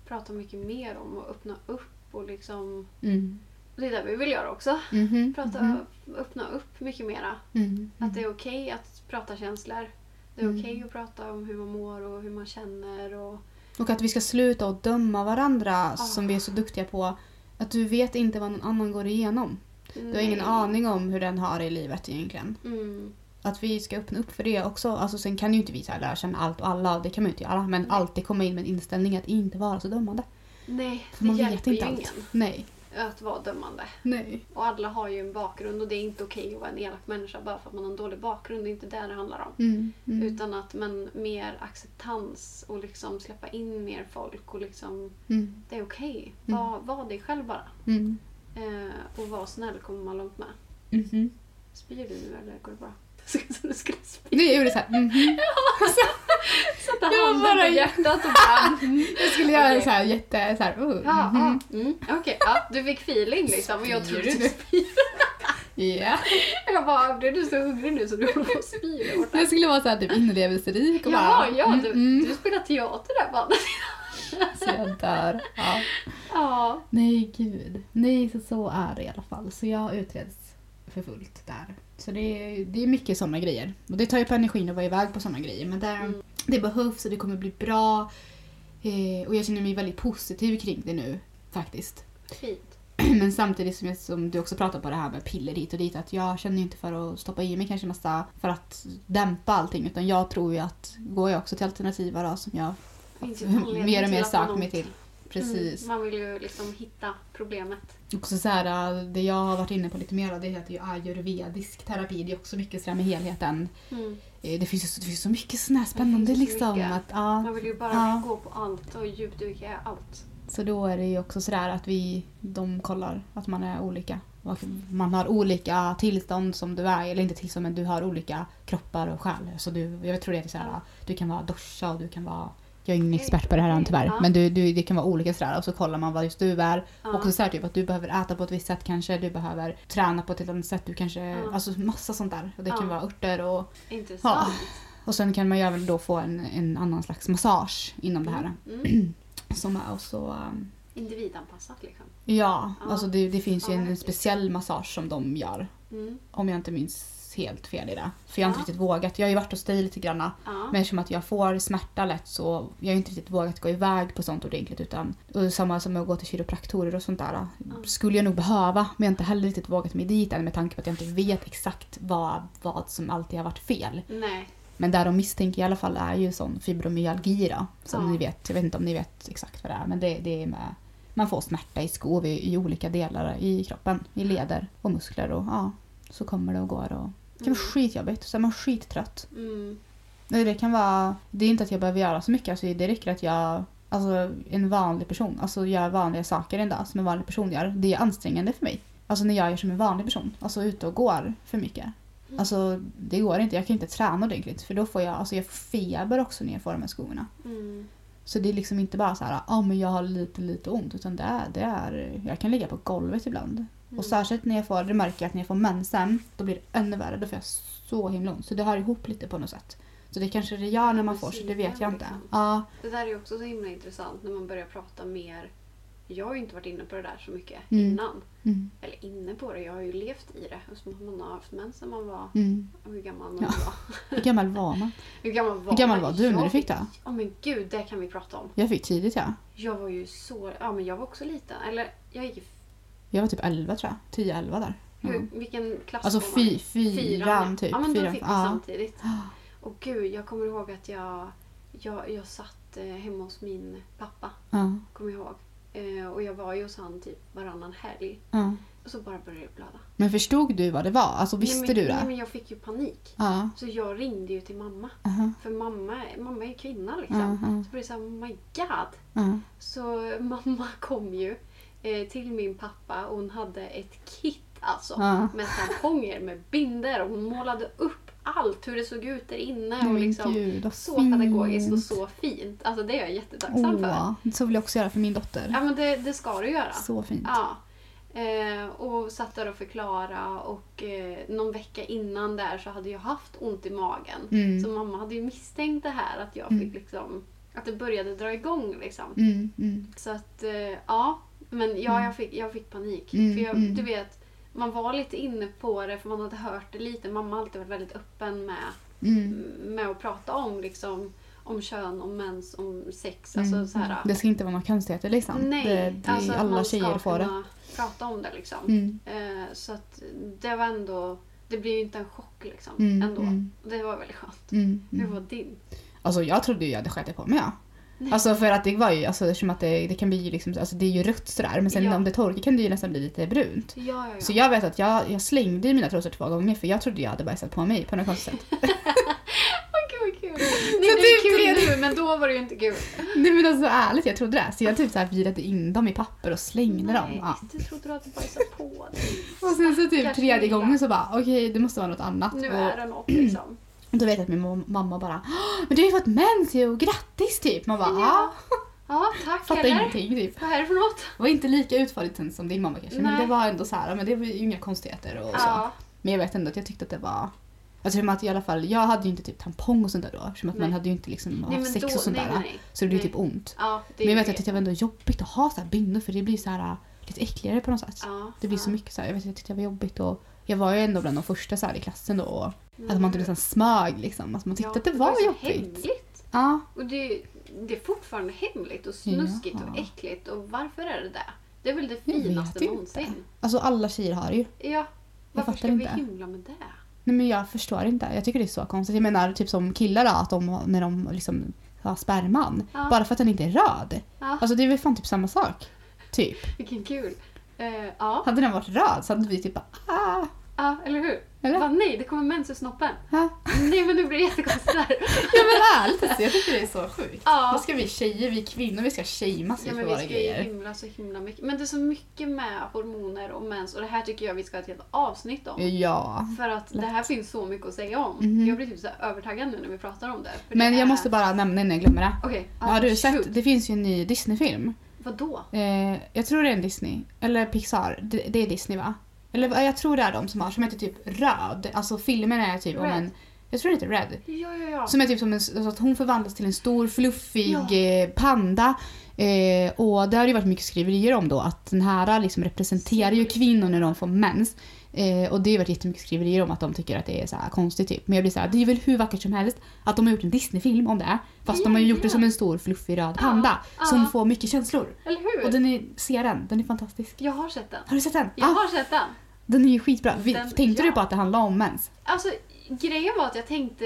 prata mycket mer om och öppna upp och liksom... mm. Det är det vi vill göra också. Mhm, Prata, mhm, Öppna upp mycket mera. mm, Att det är okej att prata känslor. Det är Mm. okej att prata om hur man mår och hur man känner. Och, Och att vi ska sluta att döma varandra Ah. som vi är så duktiga på. Att du vet inte vad någon annan går igenom. Du har ingen aning om hur den har det i livet egentligen. Mm. Att vi ska öppna upp för det också. Alltså sen kan ju inte vi så här lära känna allt och alla, det kan man ju inte göra. Men Nej. alltid komma in med en inställning att inte vara så dömande. Nej, För det man hjälper vet inte ju allt. ingen Nej. Att vara dömande. Nej. Och alla har ju en bakgrund och det är inte okej att vara en elak människa bara för att man har en dålig bakgrund. Det är inte det det handlar om. Mm, mm, Utan att men mer acceptans och liksom släppa in mer folk och liksom mm, det är okej. Mm. Var, var dig själv bara. mm, Eh, och var snäll kommer man långt med. mhm. Spyr du nu eller går det bra? [LAUGHS] Så du skulle spy. [LAUGHS] Jag gjorde så här. mhm. [LAUGHS] Jag handen bara- på hjärtat och bara... mm. Jag skulle göra Okej. så här jätte... Så här, uh, Ja, ja, mm, okej. Ja, du fick feeling liksom och jag trodde du spyr. Ja. Jag bara, blev du så hungrig nu så du håller på att spy? Jag skulle vara så här typ inlevelserik och Jaha, bara... ja, mm, du, mm. du spelar teater där bara. Så jag dör. Ja. Ja. Nej, gud. Nej, så, så är det i alla fall. Så jag utreds för fullt där. Så det är, det är mycket sådana grejer. Och det tar ju på energin att vara iväg på sådana grejer. Men det, Mm. det behövs och det kommer bli bra. Eh, och jag känner mig väldigt positiv kring det nu faktiskt. Fint. [CLEARS THROAT] Men samtidigt som, jag, som du också pratar på det här med piller hit och dit. Att jag känner inte för att stoppa i mig kanske massa för att dämpa allting. Utan jag tror ju att går jag också till alternativa då som jag [LAUGHS] mer och mer sökt mig till. Precis. Mm, man vill ju liksom hitta problemet. Också så här, äh, det jag har varit inne på lite mer det heter ju ayurvedisk terapi. Det är också mycket så här med helheten. Mm. Eh, Det finns ju så, det finns så mycket sådana här spännande liksom. mycket. Att, ja, Man vill ju bara Ja. gå på allt och djupdyka i allt. så då är det ju också sådär att vi, de kollar att man är olika. Man har olika tillstånd som du är, eller inte tillstånd men du har olika kroppar och själ. Så du, jag tror det är såhär, Ja. du kan vara dosha och du kan vara jag är ingen expert på det här än tyvärr. Ja. Men du, du, det kan vara olika sådär och så kollar man vad just du är. Ja. Också såhär typ att du behöver äta på ett visst sätt kanske. Du behöver träna på ett annat sätt. Du kanske, Ja. alltså massa sånt där. Och det kan Ja. vara örter och Intressant. och sen kan man ju även då få en, en annan slags massage inom det här. Mm. [CLEARS THROAT] Som är också... um, Individanpassat liksom. ja, Ja. alltså det, det finns ju Ja, en, en speciell massage som de gör. Mm. Om jag inte minns helt fel i det. För jag har inte Ja. riktigt vågat. Jag har ju varit hos dig lite grann. Ja. Men eftersom att jag får smärta lätt så jag har inte riktigt vågat gå iväg på sånt ordentligt. Utan, och samma som att gå till kiropraktorer och sånt där. Skulle jag nog behöva. Men jag har inte heller riktigt vågat mig dit än med tanke på att jag inte vet exakt vad, vad som alltid har varit fel. Nej. Men där de misstänker i alla fall är ju sån fibromyalgi då, Som Ja. ni vet. Jag vet inte om ni vet exakt vad det är. Men det, det är med man får smärta i skov i, i olika delar i kroppen. I leder och muskler och ja. Så kommer det och går och det kan vara skitjobbigt. Så är man skittrött. Mm. Det kan vara... Det är inte att jag behöver göra så mycket. Alltså, det räcker att jag... Alltså en vanlig person. Alltså gör vanliga saker en dag som en vanlig person gör. Det är ansträngande för mig. Alltså när jag gör som en vanlig person. Alltså ute och går för mycket. Alltså det går inte. Jag kan inte träna ordentligt. För då får jag... Alltså jag får feber också när jag får de här skovorna. Mm. Så det är liksom inte bara så här, ja ah, men jag har lite lite ont. Utan det är, det är... Jag kan ligga på golvet ibland. Mm. Och särskilt när jag får... Det märker jag att när jag får mensen. Då blir det ännu värre. Då får jag så himla ont. Så det hör ihop lite på något sätt. Så det kanske det gör när man får så det vet jag inte. Liksom. Ja. Det där är också så himla intressant när man börjar prata mer. Jag har ju inte varit inne på det där så mycket Mm. innan. Mm. Eller inne på det, jag har ju levt i det. Eftersom man har haft mens när man var... Mm. Hur gammal man Ja. var. Hur gammal var man? [LAUGHS] Hur gammal var Hur gammal var du när Jag du fick det? Ja men gud, det kan vi prata om. Jag fick tidigt ja. Jag var ju så... Ja men jag var också liten. Eller jag gick i... Jag var typ 11 tror jag. 10-11 där. Hur, Mm. Vilken klass Alltså fy, fyran typ. Ja men då Fyran. fick vi Ja. samtidigt. [GASPS] Och gud, jag kommer ihåg att jag... Jag, jag satt eh, hemma hos min pappa. Ja. Kommer jag ihåg. Eh, och jag var ju hos han typ varannan helg. Ja. Och så bara började det blöda. Men förstod du vad det var? Alltså visste nej, men, du Nej det? men jag fick ju panik. Ja. Så jag ringde ju till mamma. Aha. För mamma, mamma är ju kvinna liksom. Ja, ja, Så blev det såhär, oh my god. ja. Så mamma [LAUGHS] kom ju eh, till min pappa och hon hade ett kit alltså. Ja. Med tamponger, med binder och hon målade upp allt hur det såg ut där inne. Och liksom, gud, så fint. pedagogiskt och så fint. Alltså det är jag jättetacksam för. Åh, så vill jag också göra för min dotter. Ja men det, det ska du göra. Så fint. Ja. Eh, och satt där och förklara och eh, någon vecka innan där så hade jag haft ont i magen. Mm. Så mamma hade ju misstänkt det här att jag Mm. fick liksom att det började dra igång liksom. Mm, mm, Så att eh, ja, men ja, Mm. jag, fick, jag fick panik. Mm, för jag, mm. du vet, man var lite inne på det för man hade hört det lite. Mamma har alltid varit väldigt öppen med, mm. med att prata om liksom om kön, om mens, om sex. Mm. Alltså så här, Det ska inte vara några konstigheter liksom. Nej, det, det, alltså alla man tjejer ska får det. prata om det liksom. Mm. Eh, så att det var ändå, det blir ju inte en chock liksom. Ändå. Det var väldigt skönt. Mm, Hur var din? Alltså jag trodde ju jag hade skitit på mig ja. Nej. Alltså för att det var ju, alltså eftersom att det, det kan bli liksom, alltså det är ju rött sådär men sen Ja. om det torkar kan det ju nästan bli lite brunt. Ja, ja, ja. Så jag vet att jag, jag slängde mina trosor två gånger för jag trodde jag hade bajsat på mig på något konstigt sätt. [LAUGHS] Gud kul! Nej, Så det är typ kul det- nu men då var det ju inte kul. Nej men alltså ärligt, jag trodde det. Så jag typ så här virade in dem i papper och slängde dem. Nej, Ja. du trodde du hade bajsat på dig. Och sen så typ tredje gången så bara okej det måste vara något annat. Nu och, är det något liksom. Då vet jag att min mam- mamma bara "Åh, men du har ju fått mens ju, grattis typ. Man bara ja, Ja. Tack fattar eller? ingenting typ. Vad är det för något? Det var inte lika utförligt som din mamma kanske men Nej. det var ändå så här, men det var ju inga konstigheter och så. Ja. Men jag vet ändå att jag tyckte att det var Alltså att i alla fall, jag hade ju inte typ tampong och sånt där då eftersom att man hade ju inte liksom Nej, haft men sex då, och sånt nej, där. nej. Så det Nej. typ ont. Ja, Men jag vet att det var ändå jobbigt att ha så här bindor för det blir så här lite äckligare på något sätt. Ja, Det blir så mycket så här, jag vet jag tyckte det var jobbigt och jag var ju ändå bland de första så här i klassen då och Mm. att man inte liksom smög liksom. Att man tyckte Ja, att det var, så jobbigt. hemligt. Ja. Och det, det är fortfarande hemligt och snuskigt Jaha. och äckligt. Och varför är det det? Det är väl det finaste inte. någonsin. Alltså alla tjejer har det ju. Ja. Varför ska vi inte. hymla med det? Nej men jag förstår inte. Jag tycker det är så konstigt. Jag menar typ som killar då, att de när de liksom ja, sperman. Ja. Bara för att den inte är röd. Ja, Alltså det är väl fan typ samma sak. Typ. vilken kul. Eh, ja. Hade den varit röd så hade vi typ bara ah. Ja, eller hur? Eller? Va, nej, det kommer mens ur snoppen. Ja, Nej, men nu blir det jättekonstigt där. [LAUGHS] ja men ärligt alltså, jag tycker det är så sjukt. Ja. Vad ska vi tjejer, vi kvinnor, vi ska shameas Ja, för men vi våra ska ju grejer. himla så himla mycket. Men det är så mycket med hormoner och mens och det här tycker jag vi ska ha ett helt avsnitt om. Ja. För att det här finns så mycket att säga om. Mhm. Jag blir typ så övertaggad nu när vi pratar om det. Men det jag är- måste bara nämna innan jag glömmer det. Okej. Har du shoot. sett? Det finns ju en ny Disney-film. Vadå? Eh, jag tror det är en Disney. Eller Pixar. Det, det är Disney va? Eller ja, jag tror det är de som har. Som heter typ Röd. Alltså filmen är typ om Red. en... Jag tror det heter Red. Ja, ja, ja. Som är typ som en, alltså att hon förvandlas till en stor fluffig Ja. eh, panda. Eh, och det har ju varit mycket skriverier om då att den här liksom representerar ju kvinnor när de får mens. Eh, och det har varit jättemycket skriverier om att de tycker att det är så här konstigt typ. Men jag blir så här, det är väl hur vackert som helst att de har gjort en Disney-film om det. Fast de har ju gjort det som en stor fluffig röd panda. ja. Som får mycket känslor. Eller hur? Och den är, se den, den är fantastisk. Jag har sett den. Har du sett den? Jag Ah, har sett den. den är ju skitbra. Vi, Den- tänkte ja. du på att det handlar om mens? Alltså, grejen var att jag tänkte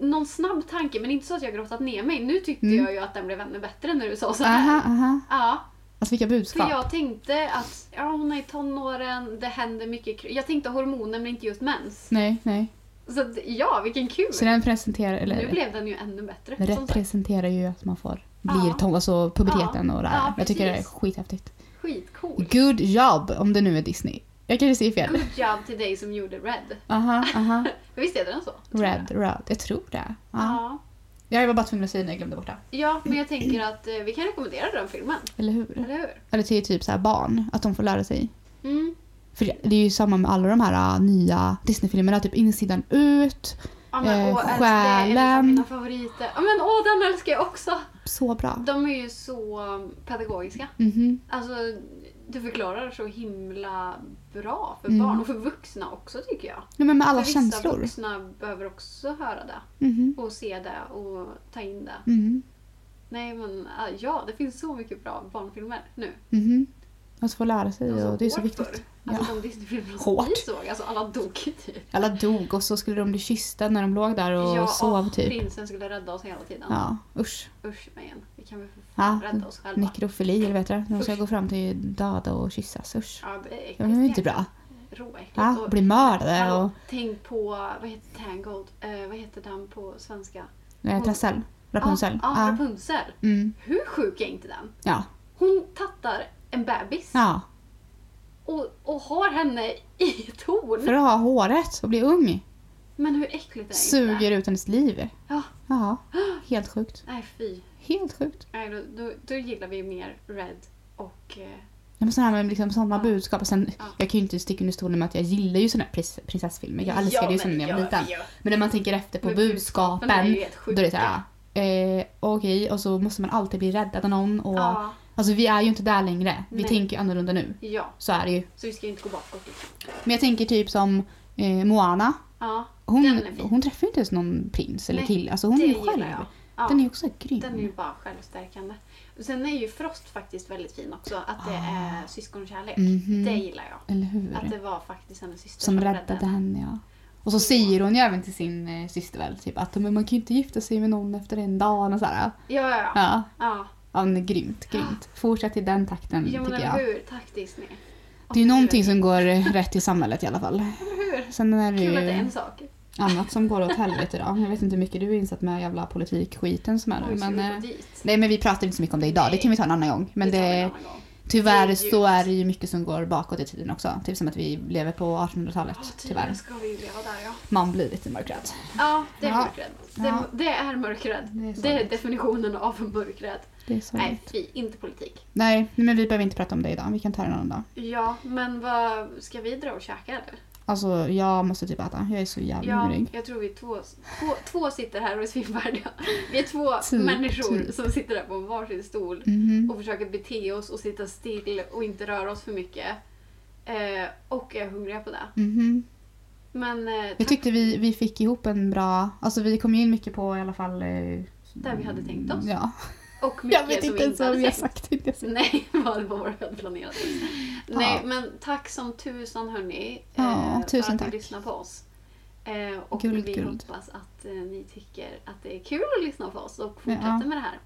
någon snabb tanke men inte så att jag grottat ner mig. Nu tyckte Mm. jag ju att den blev ännu bättre när du sa så här. Aha, aha. Ja, Alltså vilka för budskap. jag tänkte att ja, hon är i tonåren, det händer mycket. Jag tänkte hormoner men inte just mens. Nej, nej. Så att, ja, vilken kul! Så den presenterar, eller nu blev den ju ännu bättre. Den representerar ju att man får blir Ja. alltså puberteten och det här. Ja, jag tycker det är skithäftigt. Skitcool. Good job om det nu är Disney. Jag kanske säger fel. Good job till dig som gjorde Red. Aha, aha. [LAUGHS] Visst heter den så? Red, röd. Jag tror det. Ja. Ja. Jag var bara tvungen att säga när jag glömde bort det. Ja, men jag tänker att eh, vi kan rekommendera den filmen. Eller hur? Eller hur? Eller till typ så barn, att de får lära sig. Mm. För det- är ju samma med alla de här äh, nya Disney-filmerna, typ insidan ut. Ja, men, Eh, Det är själen. mina favoriter. Ja, men åh, den älskar jag också! Så bra. De är ju så pedagogiska. Mhm. Alltså, du förklarar så himla bra för Mm. barn och för vuxna också tycker jag. Ja, men med alla för vissa känslor. vuxna behöver också höra det Mhm. och se det och ta in det. Mhm. Nej men ja, det finns så mycket bra barnfilmer nu. Mhm. Alltså få lära sig var och det är så viktigt. förr. Alltså de Disneyfilmerna som Hårt. vi såg, alltså alla dog typ. Alla dog och så skulle de bli kyssta när de låg där och ja, sov typ. prinsen skulle rädda oss hela tiden. Ja, usch. Usch men vi kan väl för Ja, rädda oss själva. Nekrofili, eller vet du? De ska Usch. gå fram till döda och kyssas, usch. Ja, det är äckligt. Det är inte bra. Råäckligt. Ja, Och- bli mördade Hallå, och Tänk på, vad heter Tangled? Eh, vad heter den på svenska? eh, trassel. Rapunzel. Ja, ja Ja. Rapunzel. Mm. Hur sjuk är inte den? Ja. Hon tattar en bebis ja. och, och har henne i ett [LAUGHS] torn. För att ha håret och bli ung. Men hur äckligt är inte Suger ut hennes liv. Ja. Ja. Helt sjukt. Nej fy. Helt sjukt. Nej, då, då, då gillar vi mer Red och... Eh, Ja, men sådana här med liksom sådana Ja. budskap. Och sen, Ja. Jag kan ju inte sticka under stolen med att jag gillar ju såna här pris, prinsessfilmer. Jag älskade ju såna när jag var ja, liten. ja. Men när man tänker efter på Men budskapen. är ju helt Då är det såhär, eh, okej, och så måste man alltid bli räddad av någon. Och, Ja, Alltså vi är ju inte där längre. Vi Nej. tänker annorlunda nu. ja, Så är det ju. så vi ska inte gå bakåt. Liksom. Men jag tänker typ som eh, Moana. Ja, Hon, hon träffar ju inte ens någon prins eller Nej, kille. Alltså hon är ju själv. Ja, Den är ju också grym. den är ju bara självstärkande. Och Sen är ju Frost faktiskt väldigt fin också. Att det är syskonkärlek. Mhm. Det gillar jag. Eller hur? Att det var faktiskt hennes syster Som räddade henne ja. Och så säger hon ju även till sin eh, syster väl typ att men man kan ju inte gifta sig med någon efter en dag och sådär. Ja, ja, ja. Ja, ja. men grymt, grymt. Fortsätt i den takten ja tycker jag. hur? Tack Disney. Det är ju någonting som går rätt i samhället i alla fall. Hur? Sen är det Kul att det är en sak. annat som går åt [LAUGHS] helvete då. Jag vet inte hur mycket du är insatt med jävla politikskiten som är nu. Men, eh, nej men vi pratar inte så mycket om det idag. Det kan vi ta en annan gång. Men Det det, annan gång. Tyvärr är så är det ju mycket som går bakåt i tiden också. Typ som att vi lever på 1800-talet. Ja, Tyvärr. ska vi leva där ja. Man blir lite mörkrädd. Ja, det är Ja. mörkrädd. Det, det är mörkrädd. Det är Det är definitionen av mörkrädd. Nej, fy, inte politik. Nej, men vi behöver inte prata om det idag. Vi kan ta det en annan dag. Ja, men vad ska vi dra och käka eller? Alltså, jag måste typ äta. Jag är så jävla Ja, hungrig. jag tror vi två, två, två sitter här och är svinfärdiga. [LAUGHS] Vi är två Typ, människor typ. som sitter där på varsin stol Mhm. och försöker bete oss och sitta still och inte röra oss för mycket. Eh, och är hungriga på det. Mhm. Men eh, Jag tyckte vi, vi fick ihop en bra... Alltså vi kom ju in mycket på i alla fall... Eh, Där vi hade tänkt oss. Ja. Och mycket Jag vet inte ens vad vi har sagt. Nej, vad det var vi hade planerat. Nej, Ja. men tack som tusan hörni. Ja, eh, tusen för att tack. ni lyssnar på oss. Eh, och Guld, vi guld. hoppas att eh, ni tycker att det är kul att lyssna på oss och fortsätta Ja. med det här.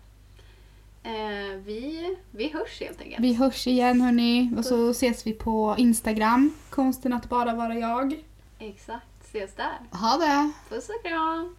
Eh, vi, vi hörs helt enkelt. Vi hörs igen hörni och så ses vi på Instagram. Konsten att bara vara jag. Exakt, ses där. Ha det! Puss och kram!